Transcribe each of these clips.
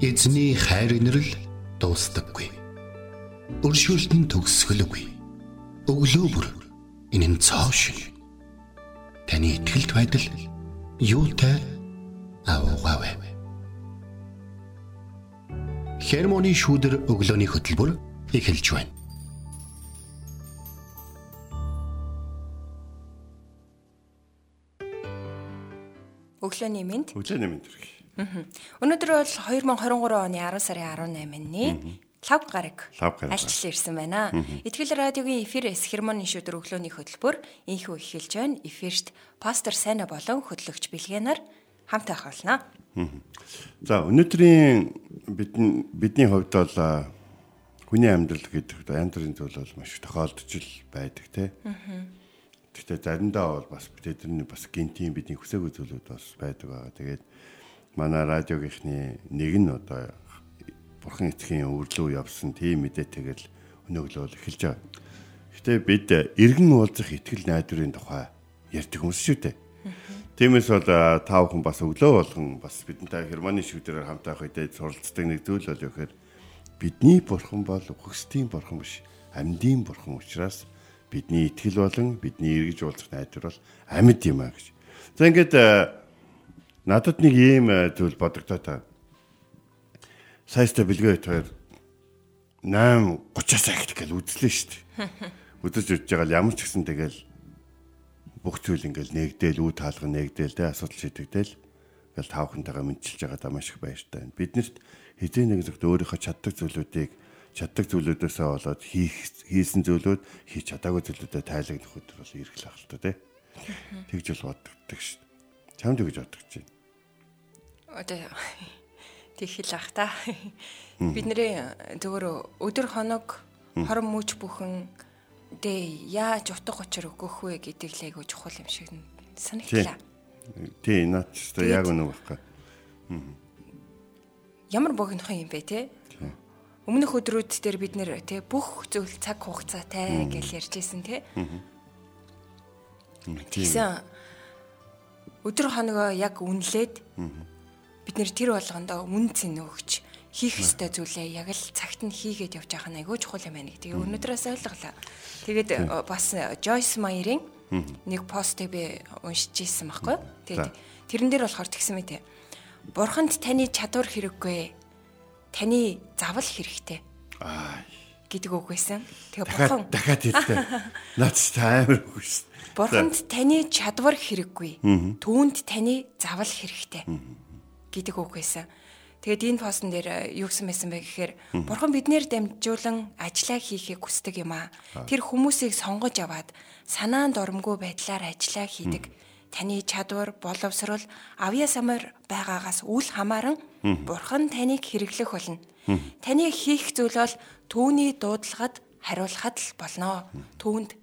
Эзний хайр инрэл дуустдаггүй. Өршөөлт нь төгсгөлгүй. Өглөө бүр энэ нь цоо шин. Таны ихтгэлд байдал юутай аавгаавэ. Хермоны шүүдэр өглөөний хөтөлбөр эхэлж байна. Өглөөний мэнд. Өглөөний мэнд хүргэе. Өнөөдөр бол 2023 оны 10 сарын 18-ны лав гараг альчлал ирсэн байна. Итгэл радиогийн эфирээс хермоны шүдэр өглөөний хөтөлбөр инхүү эхэлж байна. Эфирт пастор Сайна болон хөтлөгч Билгэнаар хамт байх болно. За өнөөдрийн бидний бидний хувьд бол хүний амьдрал гэдэг бүрийн зүйл бол маш тохиолдож байдаг те. Гэхдээ заримдаа бол бас бидний бас гинтийн бидний хүсээгүй зүйлүүд бас байдаг байгаа. Тэгээд манай радиогийнхны нэг нь одоо бурхан эцгийн өвөрлөө явсан тийм мэдээ тэгэл өнөглөө л эхэлж байгаа. Гэхдээ бид эргэн уулзах итгэл найдварын тухай ярьдаг хүмүүс шүү дээ. Тиймээс бол та бүхэн бас өглөө болгон бас бидэнтэй Германы шүдэрээр хамт байх үедээ суралцдаг нэг зүйл бол юу гэхээр бидний бурхан бол үхсдийн бурхан биш амьдийн бурхан учраас бидний итгэл болон бидний эргэж уулзах найдвар бол амьд юм а гэж. За ингээд надад нэг ийм а, зүйл бодогдоо та. Саяста бэлгээ хоёр 8:30-аас ахиж гэл үзлээ шүү дээ. Үзэж үзэж байгаа л ямар ч гэсэн тэгэл бүх зүйл ингээл нэгдээл үе таалга нэгдээл тэ асуудал шийдэгдээл ингээл таавхантайгаа мэдчилж байгаа даа маш их баяртай байна. Биднэрт хэзээ нэг зөвхт өөрийнхөө чаддаг зүйлүүдийг чаддаг зүйлүүдээсээ болоод хийх хийсэн зүйлүүд хийж чадаагүй зүйлүүдэд тайлагнах өдөр бол ирэх л ах л та тэ. Тэгж бол боддог шүү дээ. Чамд тэгж боддог чинь. Одоо тийхэл ах та. Бидний зөвөр өдөр хоног хорон мөч бүхэн дэ яаж утга учир өгөх вэ гэдэг л айгуу чухал юм шиг санагдлаа. Тий, наад ч гэсэн яг үнэ байхгүй. Ямар богинохон юм бэ те? Өмнөх өдрүүд дээр бид нэр те бүх зүйл цаг хугацаатай гэж ярьжсэн те. Тэгсэн өдөр хоногоо яг үнэлээд бид нэр тэр болгондоо үн цэн өгч хийх ёстой зүйлээ яг л цагт нь хийгээд явж байгаа нь айгүй чухал юм байна гэдэг. Өнөөдрөөс ойлголоо. Тэгээд э, бас Joyce Meyer-ийн нэг постыг би уншиж ирсэн байхгүй. Тэгээд тэрэн дээр болохоор тэгсэн мэт. Бурханд таны чадвар хэрэггүй. Таны завал хэрэгтэй Аа. гэдэг үг байсан. Тэгээ бурхан дахиад хэлдэг. Наад ч та амар үгүйс. Бурханд таны чадвар хэрэггүй. Түүнд таны завал хэрэгтэй гэдэг үг байсан. Тэгээд энэ постн дээр э, юу гэсэн байсан бэ гэхээр Бурхан биднэр дамжуулан ажиллаа хийхийг хүсдэг юм аа. Тэр хүмүүсийг сонгож аваад санаанд оромгүй байдлаар ажиллаа хийдэг. Таны чадвар, боловсрол, авьяа самар байгаагаас үл хамааран Бурхан таныг хэрэглэх болно. Таны хийх зүйл бол түүний дуудлагад хариулахад л болно. Түүнд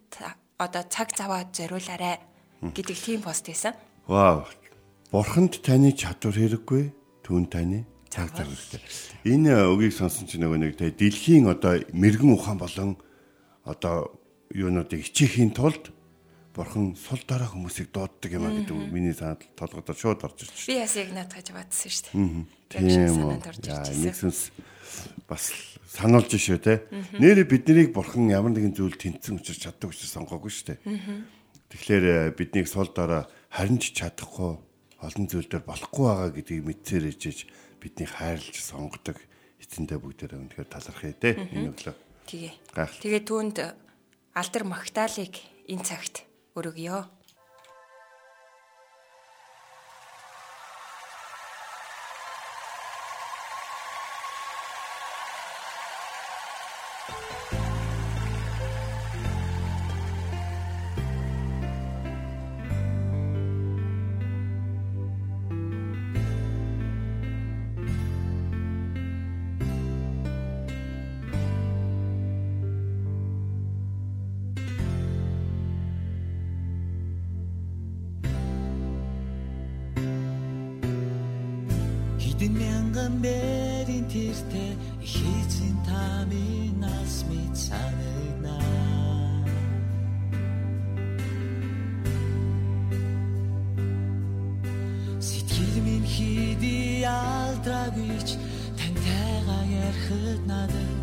одоо цаг заваа зориулаарай гэдэг тийм пост байсан. Вау. Бурханд таны чадвар хэрэггүй, түүн таны цаг цаг хэрэгтэй. Энэ үгийг сонсон чинь нөгөө нэг тэ дэлхийн одоо мэрэгэн ухаан болон одоо юунуудыг хичээхийн тулд Бурхан сул дараа хүмүүсийг дууддаг юм а гэдэг миний санаад толгойдоо шууд орж ирж Би бас яг наадгаж бодсон шүү дээ. байна. Тийм үү. санаанд нэгсэнс бас сануулж шүү те. Нэрээ биднийг Бурхан ямар нэгэн зүйл тэнцэн учраас чаддаг учраас сонгоогүй шүү дээ. Тэгэхээр э, биднийг сул дараа харин ч чадахгүй олон зүйл дээр болохгүй байгаа гэдгийг мэдсээр ижиж биднийг хайрлж сонгодог эцэндээ бүгдээрээ үнэхээр талархъя те. Энэ өглөө. Тэгээ. Тэгээ түүнд алдар магтаалыг энэ цагт өргөё. хидий алдрагч тантайгаа ярихд надад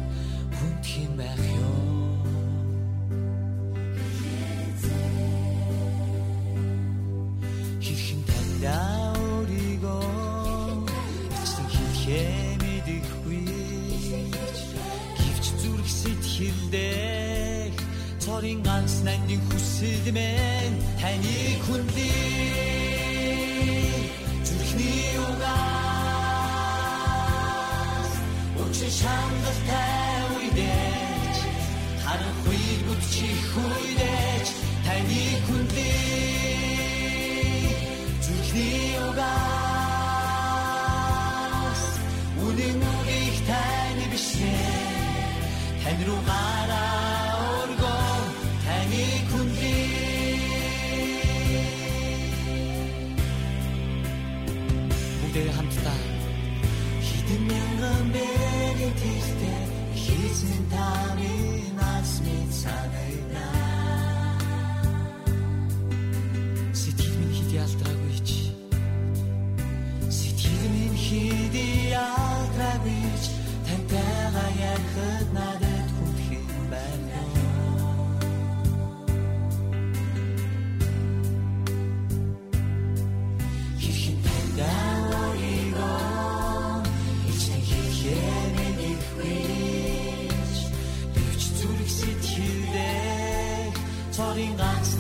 тань руу гараа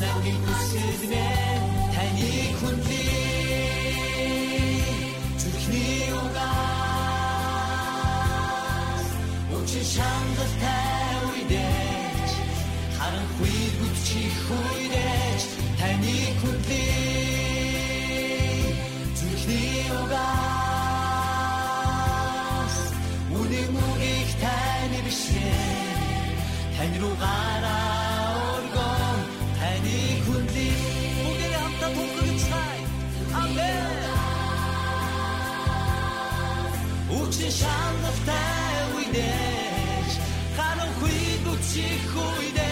难以分辨，太难控制，祝你勇敢，不去想昨天。几乎一点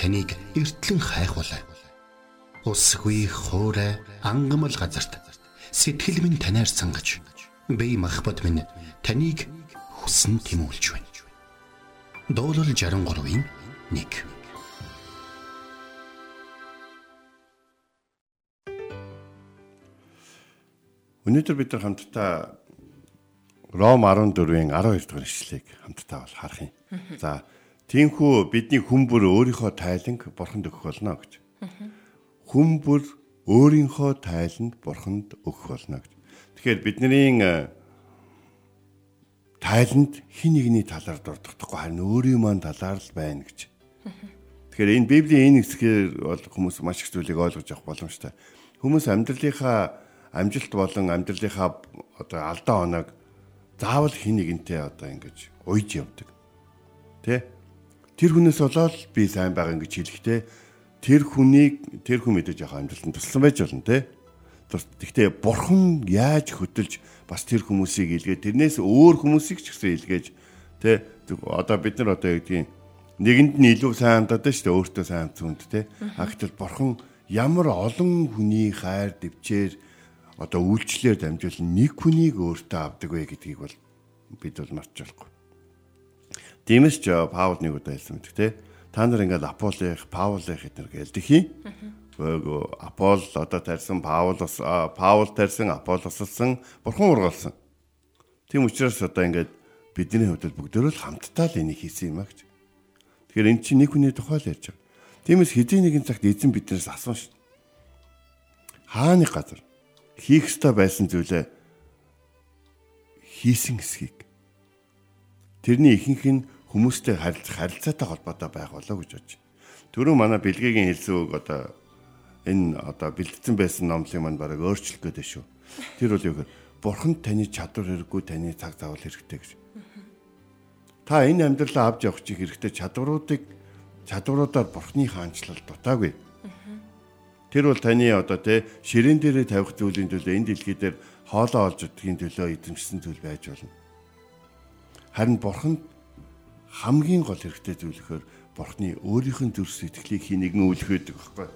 таныг эртлэн хайхвалаа. Усгүй хоорой ангамл газарт сэтгэл минь танаар сангаж би махбат минь таныг хүсн тимүүлж байна. Дуулал 63-ийн 1 Өнөөдөр бид нар хамтдаа Ром 14-ийн 12 дугаар ишлэгийг хамтдаа бол харах юм. За, тиймхүү бидний хүн бүр өөрийнхөө тайланг бурханд өгөх болно гэж. Хүн бүр өөрийнхөө тайланд бурханд өгөх болно гэж. Тэгэхээр бидний э, тайланд хин нэгний талаар дурдахгүй харин өөрийн маань талаар л байна гэж. Тэгэхээр энэ Библийн энэ хэсгээр бол хүмүүс маш их зүйлийг ойлгож авах боломжтой. Хүмүүс амьдралынхаа амжилт болон амьдралынхаа одоо алдаа оноог заавал хин нэгэнтэй одоо ингэж уйж явдаг. Тэ? Тэр хүнээс болоод би сайн байгаа ингэж хэлэхдээ тэр хүнийг тэр хүн мэдээж яхаа амьдралтанд туссан байж болно те. Тэгтээ бурхан яаж хөтөлж бас тэр хүмүүсийг илгээ тэрнээс өөр хүмүүсийг ч гэсэн илгээж тэ одоо бид нар одоо юу гэдгийг нэгэнд нь илүү сайн хандаад шүү дээ өөртөө сайн зүнд тэ а гэтэл бурхан ямар олон хүний хайр дэвчээр одоо үйлчлэлээр дамжуулан нэг хүнийг өөртөө авдаг вэ гэдгийг бол бид бол марч болохгүй. Тиймээс ч Паул нэг удаа хэлсэн мэт тэ та нар ингээд Аполлих, Паулих эднэр гэлдэхий. Гөө Апол одоо тарьсан Паул Паул тарьсан Аполлосолсон бурхан ургалсан. Тийм учраас одоо ингээд бидний хувьд бүгдөө л хамтдаа л энийг хийсэн юм а гэж. Тэгэхээр эн чинь нэг хүний тухай л ярьж байгаа. Тиймээс хэдийн нэгэн цагт эзэн биднээс асуусан шүү. Хааны газар хийх ёстой байсан зүйлээ хийсэн эсхийг тэрний ихэнх нь хүмүүстэй харилцах харилцаатай холбоотой байх болоо гэж бодож. Түрүү манай бэлгийн хэлсэн үг одоо энэ одоо бэлдсэн байсан номлын маань бараг өөрчлөх гээд шүү. Тэр бол юу гэхээр бурханд таны чадвар хэрэггүй таны цаг заавал хэрэгтэй гэж. Та энэ амьдралаа авч явах чинь хэрэгтэй чадваруудыг чадваруудаар бурхны хаанчлал дутаагүй. Тэр бол таны одоо те ширээн дээрээ тавих зүйлийн төлөө энэ дэлхий дээр хоолоо олж өгдгийн төлөө эзэмшсэн зүйл байж болно. Харин бурханд хамгийн гол хэрэгтэй зүйл гэхээр бурхны өөрийнх нь зүрх сэтгэлийг хийнийг нь үлхээдэг байхгүй.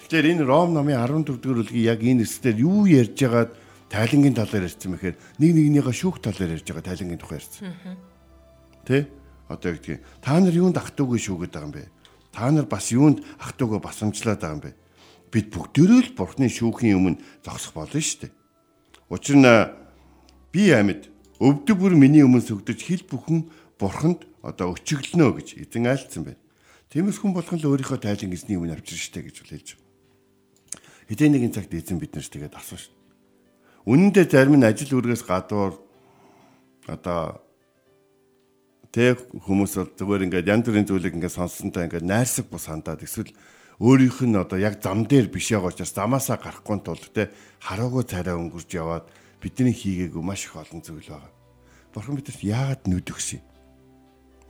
Тэгэхээр энэ Ром номын 14 дугаар бүлгийн яг энэ эсдээр юу ярьж байгаад тайлангийн талаар ярьсан мэхээр нэг нэгнийгээ шүүх талаар ярьж байгаа тайлангийн тухай ярьсан. Тэ? Одоо яг тийм. Та нар юунд ахтуугүй шүүгээд байгаа юм бэ? Та нар бас юунд ахтуугүй басамжлаад байгаа юм бэ? Бид бүгдээрээ л бурхны шүүхийн өмнө зогсох болно шүү дээ. Учир нь би амьд өвдөг бүр миний өмнө сүгдэж хил бүхэн бурханд одоо өчөглөнө гэж эзэн айлцсан байна. Тиймээс хүн болгон л өөрийнхөө тайлан эзний өмнө авчир штэ гэж хэлж байна. Хэдийн нэгэн цагт эзэн биднээс тэгээд асуув шүү. Үнэн дээр зарим нь ажил үргээс гадуур одоо Тэг хүмүүс бол зүгээр ингээд янз бүрийн зүйлийг ингээд сонссонтой ингээд найрсаг бус хандаад эсвэл өөрийнх нь одоо яг зам дээр биш байгаа учраас замаасаа гарахгүй тулд те хараагүй царай өнгөрч яваад бидний хийгээгүй маш их олон зүйл байгаа. Бурхан бидэрт яагаад нүд өгсөн юм?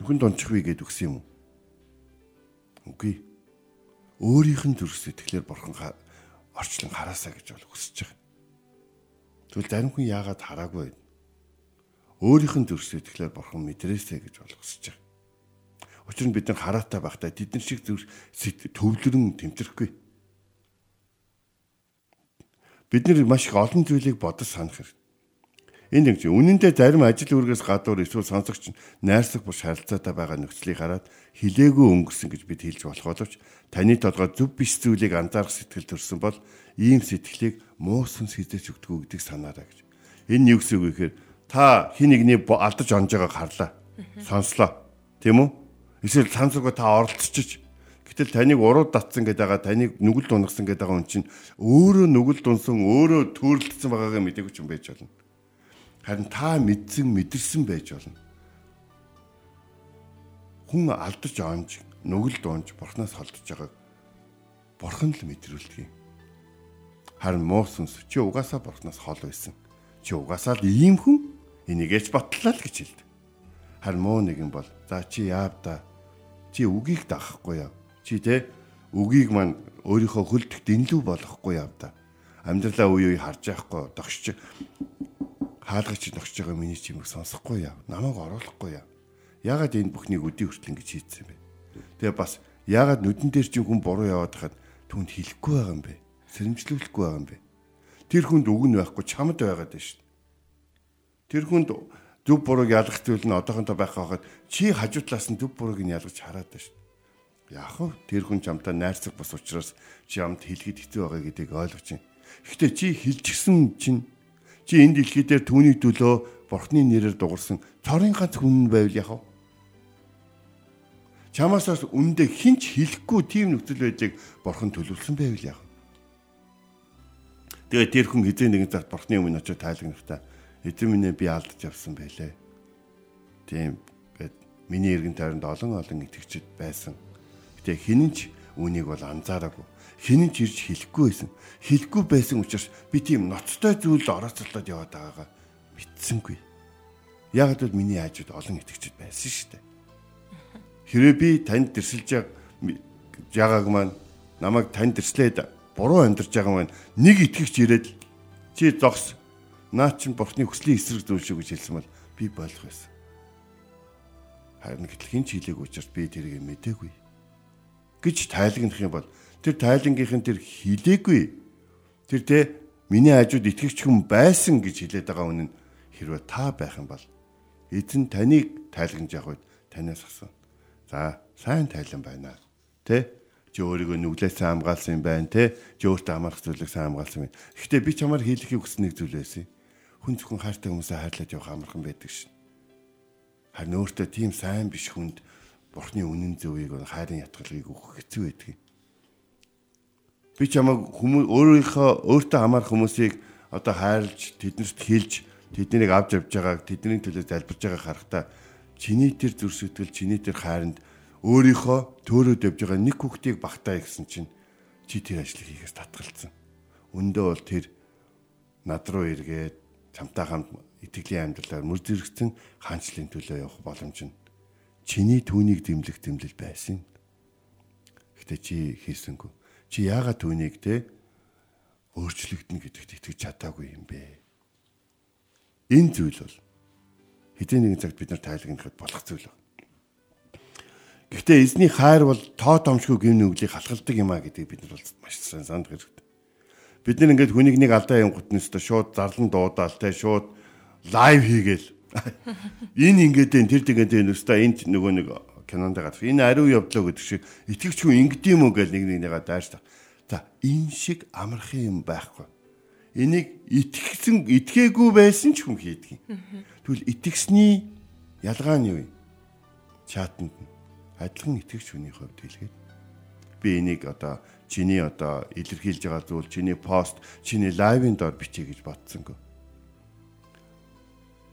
Нүхэн дончихвээ гэд өгсөн юм уу? Үгүй. Өөрийнх нь зүрх сэтгэлээр бурхан орчлон хараасаа гэж бол хүсэж байгаа. Тэгвэл зарим хүн яагаад хараагүй вэ? өөрийнх нь зүрх сэтгэлээр бурхан мэдрээсэй гэж болгосож байгаа. Учир нь бид нар хараатай байхдаа тэдэн шиг зүрх төвлөрөн тэмцэрэхгүй. Бид нар маш их олон зүйлийг бодож санах хэрэгтэй. Энэ нэг чинь үнэндээ зарим ажил үргээс гадуур эсвэл сонсогч найрсаг буш харилцаатай байгаа нөхцөлийг хараад хилээгөө өнгөрсөн гэж бид хэлж болох боловч таны толгой зөв биш зүйлийг анзаарах сэтгэл төрсөн бол ийм сэтгэлийг муу сүнс хизээч өгдөггүй гэдгийг санаарай гэж. Энэ юу гэсэн үг вэ гэхээр та хин нэгний алдаж онж байгааг харлаа. Сонслоо. Тийм үү? Эсвэл цаансууга та оролцчих. Гэтэл таныг урууд татсан гэдэг байгаа таныг нүгэл дунгасан гэдэг байгаа хүн чинь өөрөө нүгэл дунсан өөрөө төрөлдсөн байгаагаа мдэггүй ч юм байж болно. Харин та мэдсэн мэдэрсэн байж болно. Хүн алдаж онж нүгэл дуунж бурхнаас холдож байгааг бурхан л мэдрүүлдэг юм. Харин муу сүнс чи угаасаа бурхнаас хол байсан. Чи угаасаа л ийм хүн Энийгээс батлаа л гэж хэлдэг. Харин муу нэгэн бол за чи яав да. Чи үгийг дагахгүй яв. Чи те үгийг маань өөрийнхөө хөлдөх дэнлүү болохгүй яв да. Амьдралаа үе үе харж яахгүй догшч хаалгач догсож байгаа миний чимэг сонсохгүй яв. Намайг оруулахгүй яв. Ягаад энэ бүхнийг өдий хүртэл ингэж хийдсэн бэ? Тэгээ бас ягаад нүдэн дээр чинь хүн буруу яваад хахад түнд хэлэхгүй байгаа юм бэ? Сэрэмжлүүлэхгүй байгаа юм бэ? Тэр хүнд үг нь байхгүй чамд байгаад байна шүү. Тэр хүнд зөв бурууг ялгах зүйл нь одоохондоо байх байхад чи хажуу талаас нь зөв бурууг нь ялгаж хараад байна шүү. Яг хөө тэр хүн чамтай найрцаг бас учраас чи амд хэлгээд хэцүү байгаа гэдгийг ойлгож байна. Гэхдээ чи хэлчихсэн чинь чи энэ дэлхий дээр түүний төлөө бурхны нэрээр дуурсан цорын ганц хүн байвал яах вэ? Чамаасаас үндэ хинч хэлэхгүй тийм нөхцөл байдлыг бурхан төлөвлөсөн байвал яах вэ? Тэгээ тэр хүн хизээ нэгэн цагт бурхны өмнө очиж тайлагнахтаа эзэн минь би алдаж явсан байлээ. Тийм гэд миний эргэн тойронд олон олон итгэгчид байсан. Гэтэ хинэн ч үнийг бол анзаараагүй. Хинэн ч ирж хэлэхгүй байсан. Хэлэхгүй байсан учраас би тийм ноцтой зүйл орооцолдод яваад байгаагаа мэдсэнгүй. Яг л миний хажууд олон итгэгчид байсан шүү дээ. Хэрвээ би танд дэрсэлж ягааг маань намайг танд дэрслээд буруу амьдарч байгаа маань нэг итгэгч ирээд чи зогс. Наа чин бурхны хүслийн эсрэг зүйл шүү гэж хэлсэн бол би болох байсан. Харин гэтэл хин ч хэлээг учраас би тэрийг мэдээгүй. Гэж тайлагнах юм бол тэр тайлангийнхэн тэр хилээгүй. Тэр те миний хажууд итгэгч хүн байсан гэж хэлээд байгаа үнэн хэрвээ та байх юм бол эзэн таныг тайлгнаж явах үед танаас асууна. За сайн тайлан байна. Тэ? Чи өөрийгөө нүглээс хамгаалсан юм байна те. Чи өөртөө амарх сайн хамгаалсан юм. Гэхдээ би чамаар хийлэхийг хүссэн нэг зүйл байсан. Хүн зөвхөн хайртай хүмүүсээ хайрлаж явах амархан байдаг шин. Харин өөртөө тийм сайн биш хүнд Бурхны үнэн зөвийг хайрын ятгалыг өгөх хэцүү байдаг юм. Би чамайг хүмүүс өөрийнхөө өөртөө хамаарах хүмүүсийг одоо хайрлж тэднэрт хэлж тэднийг авч явж байгааг тэдний төлөө залбирж байгааг харахтаа чиний тэр зүр сэтгэл чиний тэр хайранд өөрийнхөө төөрөөд явж байгаа нэг хүүхдийг багтаа гэсэн чинь чи тэр ажлыг хийхээс татгалцсан. Өндөө бол тэр над руу эргээд чамтай хамт итгэлийн амьдралаар мөр зэрэгцэн хаанчлалын төлөө явах боломж нь чиний түүнийг дэмлэх дэмлэл байсан. Гэтэ чи хийсэнгүй. Чи яагаад түүнийг те өөрчлөгдөн гэдэгт итгэж чадаагүй юм бэ? Энэ зүйл бол хэдийн нэгэн цагт бид нар тайлагнахад болох зүйл байна. Гэхдээ эзний хайр бол тоо томшгүй гин нүглийг халахалдаг юм а гэдгийг бид нар бол маш сайн санд хэрэгтэй. Бид нар ингээд хүнийг нэг алдаа юм гутнэстэй шууд зарлан дуудаал те шууд лайв хийгээл энэ ингээд тэр тэгээд энэ өстой энд нөгөө нэг кинонд гарах. Энэ ариу явдлаа гэдэг шиг итгэвч хүн ингэдэм юм уу гэж нэг нэгнийгээ дайрч та. За энэ шиг амархан юм байхгүй. Энийг итгэсэн итгээгүй байсан ч хүн хийдэг юм. Тэгвэл итгэсний ялгаа нь юу вэ? Чатанд нь адилхан итгэвч хүний хувьд хэлгээд би энийг одоо чиний одоо илэрхийлж байгаа зүйл чиний пост чиний лайвын доор бичиж гэж бодсонгүй.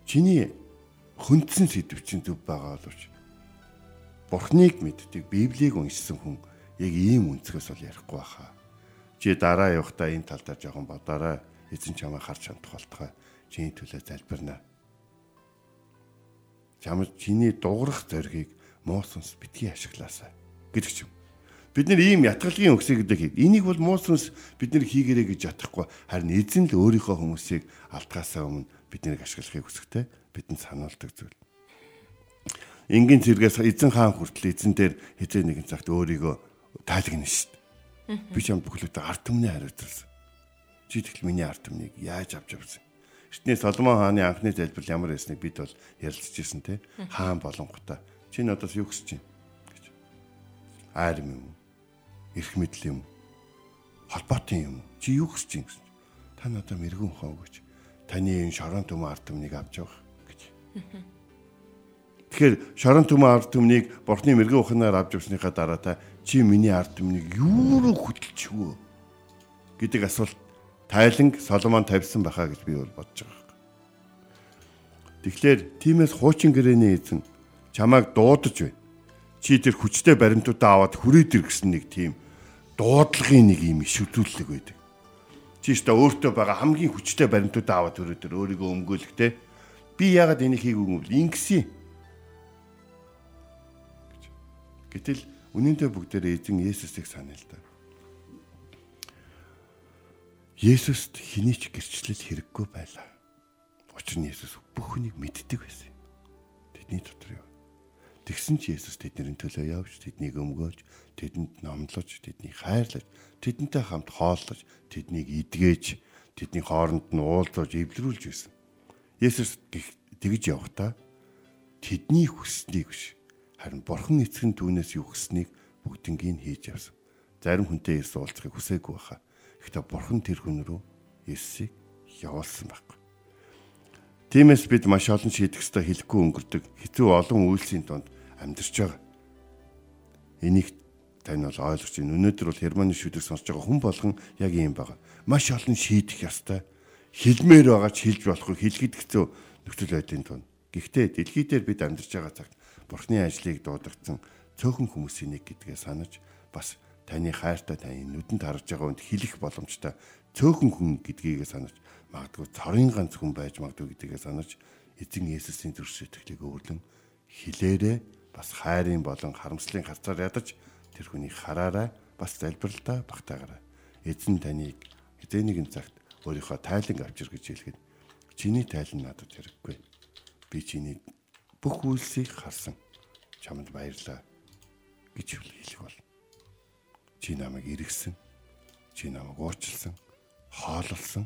Чиний хүндсэн сэдв чинь зөв байгаа боловч Бурхныг мэддэг Библийг уншсан хүн яг ийм үнцгээс бол ярихгүй баха. Чи дараа явахдаа энэ тал дээр жоохон бодоорой. Эзэн чамаа харж хандах болтгой. Чиний төлөө залбирна. Чам чиний дуурах зоригийг муу сүнс битгий ашиглаасаа гэдэг ч юм. Бид нэр ийм ятгалгийн өгсөй гэдэг. Энийг бол муу сүнс бид нэр хийгэрэй гэж ятгахгүй. Харин эзэн л өөрийнхөө хүмүүсийг алдгаасаа өмнө биднийг ашиглахыг хүсэхтэй бидэнд сануулдаг зүйл. Энгийн зэрэгээс эзэн хаан хүртэл эзэн дээр хизээ нэгэн цагт өөрийгөө таалагна шүү дээ. Би ч юм бүхлөдөө арт түмний хариуцсан. Чи тэгэл миний арт түмнийг яаж авч явсан? Эртний Соломон хааны анхны залбирал ямар байсныг бид бол ярилцж ирсэн те. Хаан болонготой Чи надаас юу хүсэж байна гэж. Айр юм уу? Ирэх мэдл юм уу? Холбоотой юм уу? Чи юу хүсэж байна гэсэн. Та надад мэрэгэн хоо гэж. Таны энэ шорон төмөн ард түмнийг авч явах гэж. Тэгэхээр шорон төмөн ард түмнийг бурхны мэрэгэн ухнаар авч явсныхаа дараа та чи миний ард түмнийг юу руу хөдөлчихвөө гэдэг асуулт тайланг Соломон тавьсан байхаа гэж би бол бодож байгаа. Тэгэхээр тиймээс хуучин гэрээний эзэн чамайг дуудаж байна. Чи тэр хүчтэй баримтуудаа аваад хүрээд ир гэсэн нэг тийм дуудлагын нэг юм ишвдүүлэг байдаг. Чи та өөртөө байгаа хамгийн хүчтэй баримтуудаа аваад ир өөрийгөө өмгөөлөхтэй. Би яагаад энийг хийгээгүй юм бэ? Ингэсэн. Гэтэл үнэндээ бүгдээрээ эзэн Есүсийг санаа л да. Есүст хэний ч гэрчлэл хэрэггүй байлаа. Учир нь Есүс бүх хүнийг мэддэг байсан. Тэдний дотор юу? Тэгсэн ч Есүс тэдний төлөө явж, тэднийг өмгөөлж, тэдэнд номлож, тэднийг хайрлаж, тэдэнтэй хамт хооллож, тэднийг идгээж, тэдний хооронд нь уулзаж, эвлэрүүлж байсан. Есүс тэгж явхдаа тэдний хүсснийг биш, харин Бурхан эцэг нь түүнээс юу хүснэг бүгднийг хийж явсан. Зарим хүнтэй Есүс уулзахыг хүсээгүй баха. Гэхдээ Бурхан тэр хүн рүү Есүсийг явуулсан байхгүй. Тиймээс бид маш олон шийдэх ёстой хэлэхгүй өнгөрдөг хэцүү олон үйлсийн донд амьдарч байгаа. Энийг тань бол ойлгож байна. Өнөөдөр бол Германы шүдэг сонсож байгаа хүн болгон яг ийм байгаа. Маш олон шийдэх ёстой. Хилмээр байгаа ч хилж болохгүй хилгэд хэцүү нөхцөл байдлын тун. Гэхдээ дэлхий дээр бид амьдарч байгаа цагт Бурхны ажлыг дуудагдсан цөөхөн хүмүүсийн нэг гэдгээ санаж бас таны хайртай таны нүдэнд харж байгаа хүнд хэлэх боломжтой цөөхөн хүн гэдгийг санаж магадгүй цорын ганц хүн байж магадгүй гэдгээ санаж эзэн Есүсийн зүрх сэтгэлийг өвөрлөн хилээрээ бас хайрын болон харамслын харцаар ядаж тэр хүнийг хараарай бас залбиралдаа багтаагаарай. эзэн таныг хэдэн нэгэн цагт өөрийнхөө тайлан авчир гэж хэлгээд чиний тайлан надад хэрэггүй. Би чиний бүх үйлсийг харсан. Чамд баярлаа гэж хэлэх бол. Чи намайг иргэсэн. Чи намайг уучлсан. Хоололсон.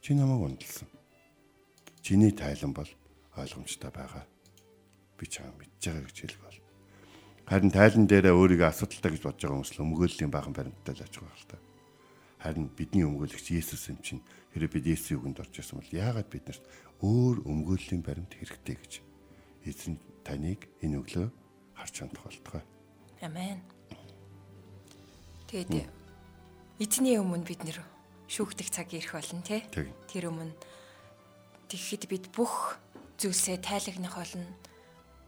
Чи намайг ундалсан. Чиний тайлан бол ойлгомжтой байгаа. Би чамайг мэдж байгаа гэж хэлэх бол. Харин тайлан дээрээ өөрийгөө асуудалтай гэж бодож байгаа хүмүүс л өмгөөллийн баахан баримттай л аж байгаа л та. Харин бидний өмгөөлөгч Есүс юм чинь хэрэв бид Есүсийн үгэнд орж ирсэн бол яагаад биднэрт өөр өмгөөллийн баримт хэрэгтэй гэж эзэн таныг энэ өглөө харж хандах болтугай. Амен. Тэгээд эзний өмнө бид нэр шүүхтэх цаг ирэх болно. Тэг. Тэр өмнө тэгэхэд бид бүх зүйлсээ тайлагнах болно.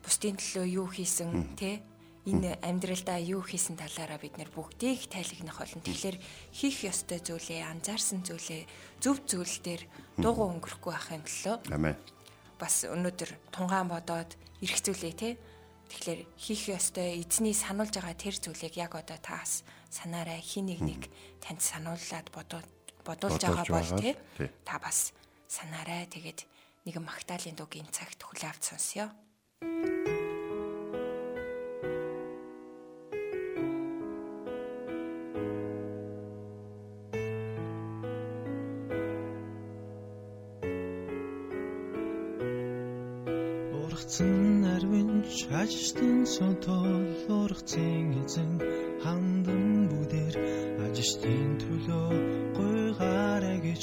Бусдын төлөө юу хийсэн те энэ амьдралдаа юу хийсэн талаараа бид нэр бүгдийг тайлагнах болно. Тэгэхээр хийх ёстой зүйлээ, анзаарсан зүйлээ зөв зүйл дээр дуугүй өнгөрөхгүй байхын төлөө Амен. бас өнөөдөр тунгаан бодоод ирэх зүйлээ те. Тэгэхээр хийх ёстой эзний сануулж байгаа тэр зүйлийг яг одоо таас санаарай хин нэг нэг танд санууллаад бодоод бодуулж байгаа бол тий. Та бас санаарай тэгээд нэгэн магтаалын дуугийн цагт хүлээ авч сонсё. Ургацсан нарвинч ажиштын сонтол ургацын эзэн хандан бүдээр ажиштын төлөө гойгаарэ гэж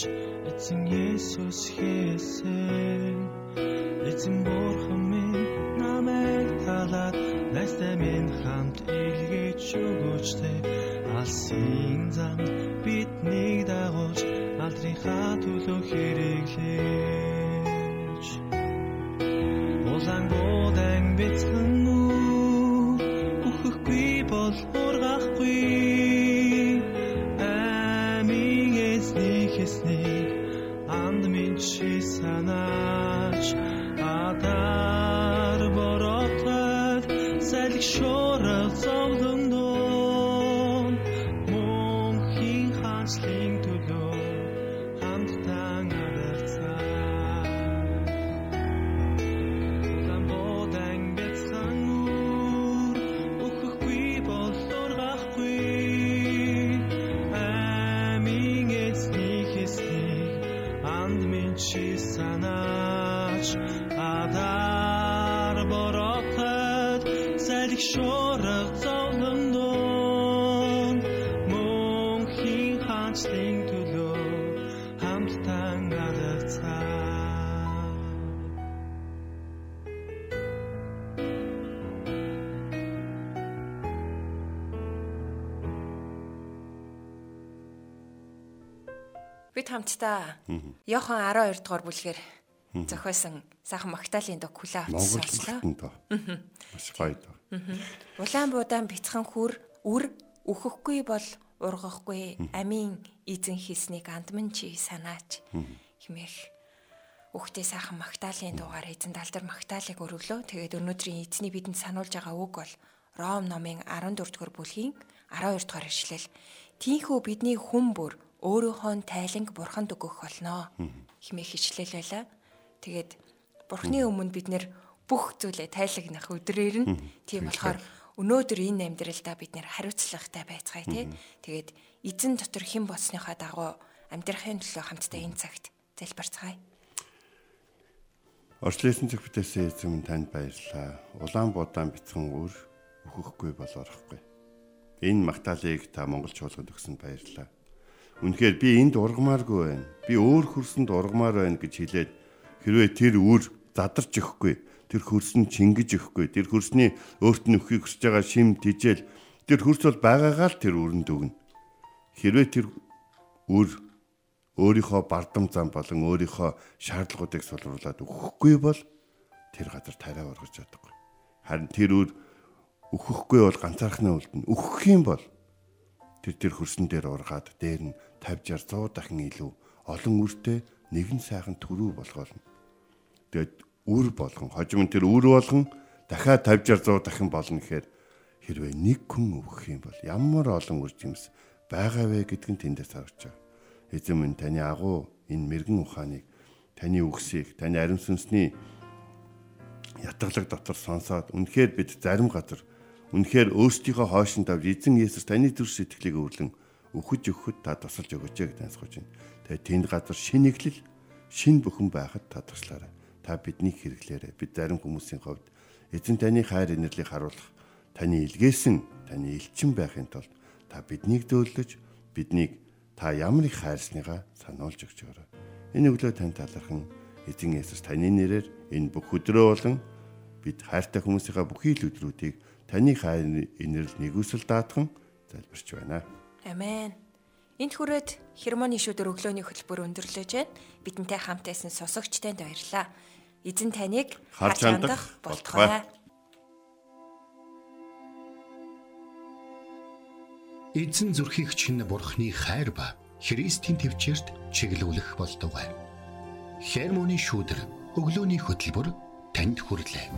эзэн Есүс хийсэн. Эзэн бурхан минь намайг талаад найстай минь хамт илгээж өгөөчтэй. Алсын зам биднийг дагуулж алдрынхаа төлөө хэрэглэж хамтдаа Йохан 12 дугаар бүлгээр зохиосон сайхан магтаалын дог хүлээ авч Монгол сонслоо. хэлтэн доо. Маш гоё доо. Улаан буудаан бяцхан хүр үр өөхөхгүй бол ургахгүй амийн эзэн хийснийг андман чи санаач химэх Үхтэй сайхан магтаалын дуугаар эзэн далдар магтаалыг өргөлөө. Тэгээд өнөөдрийн эзний бидэнд сануулж байгаа үг бол Ром номын 14 дугаар бүлгийн 12 дугаар ишлэл. Тийнхүү бидний хүн бүр өөрийнхөө тайланг бурханд өгөх болно. хэмээх ишлэл байлаа. Тэгээд бурхны өмнө бид нэр бүх зүйлээ тайлагнах өдрөөр нь тийм болохоор өнөөдөр энэ амьдралдаа бид нэр хариуцлагатай байцгаая тий. Тэгээд эзэн дотор хэн болсныхаа дагуу амьдрахын төлөө хамтдаа энэ цагт залбирцгаая. Орчлын зүг бүтээсэн эзэм танд баярлалаа. Улаан будаан бяцхан үр өөхөхгүй бол орохгүй. Энэ магтаалыг та монгол чуулганд өгсөнд баярлалаа. Үнэхээр би энд ургамааргүй байна. Би өөр хөрсөнд ургамаар байна гэж хэлээд хэрвээ тэр үр задарч өгөхгүй, тэр хөрсөн чингэж өгөхгүй, тэр хөрсний өөрт нь өхийг хүсэж байгаа шим тижэл тэр хөрс бол байгаагаа л тэр үрэнд өгнө. Хэрвээ тэр үр өөрийнхөө бардам зам болон өөрийнхөө шаардлагуудыг сулруулад өгөхгүй бол тэр газар тариа ургаж чадахгүй. Харин тэр үр өгөхгүй бол ганцаархнаа үлдэнэ. Өгөх юм бол тэр тэр хөрсөн дээр ургаад дээр нь 50 60 100 дахин илүү олон үртэй нэгэн сайхан төрүү болгоолно. Тэгэд үр болгон хожим нь тэр үр болгон дахиад 50 60 100 дахин болно гэхээр хэрвээ нэг хүн өгөх юм бол ямар олон үр жимс байгаа вэ гэдг нь тэндээс харагдаж байгаа. Эзэн минь таны агуу энэ мэрэгэн ухааныг таны үгсийг таны ариун сүнсний ятгалаг дотор сонсоод үнэхээр бид зарим газар үнэхээр өөрсдийнхөө хойшин тавь эзэн Есүс таны төр сэтгэлийг өвлөн өхөж өгөхөд та тусалж өгөөч гэж найсгаж байна. Тэгээ тэнд газар шинэглэл шин бүхэн байхад та туслаарай. Та биднийг хэрэглээрэй. Бид зарим хүмүүсийн хувьд эзэн таны хайр инэрлийг харуулах таны илгээсэн таны элчин байхын тулд та биднийг дөөлөж биднийг та ямар их хайрсныгаа сануулж өгч өгөөрэй. Энэ өглөө тань талархан эзэн Есүс таны нэрээр энэ бүх өдрөө болон бид хайртай хүмүүсийнхаа бүхий л өдрүүдийг таны хайр инэрл нэгүсэл даатхан залбирч байна. Амен. Энд хүрээд хермоны шүдэр өглөөний хөтөлбөр өндөрлөж байна. Бидэнтэй хамт байсан сонсогчтойд баярлалаа. Эзэн таныг харж хандах болтугай. Эзэн зүрхийг чинь бурхны хайр ба Христийн төвчөрт чиглүүлэх болтугай. Хермоны шүүдэр өглөөний хөтөлбөр танд хүрэлээ.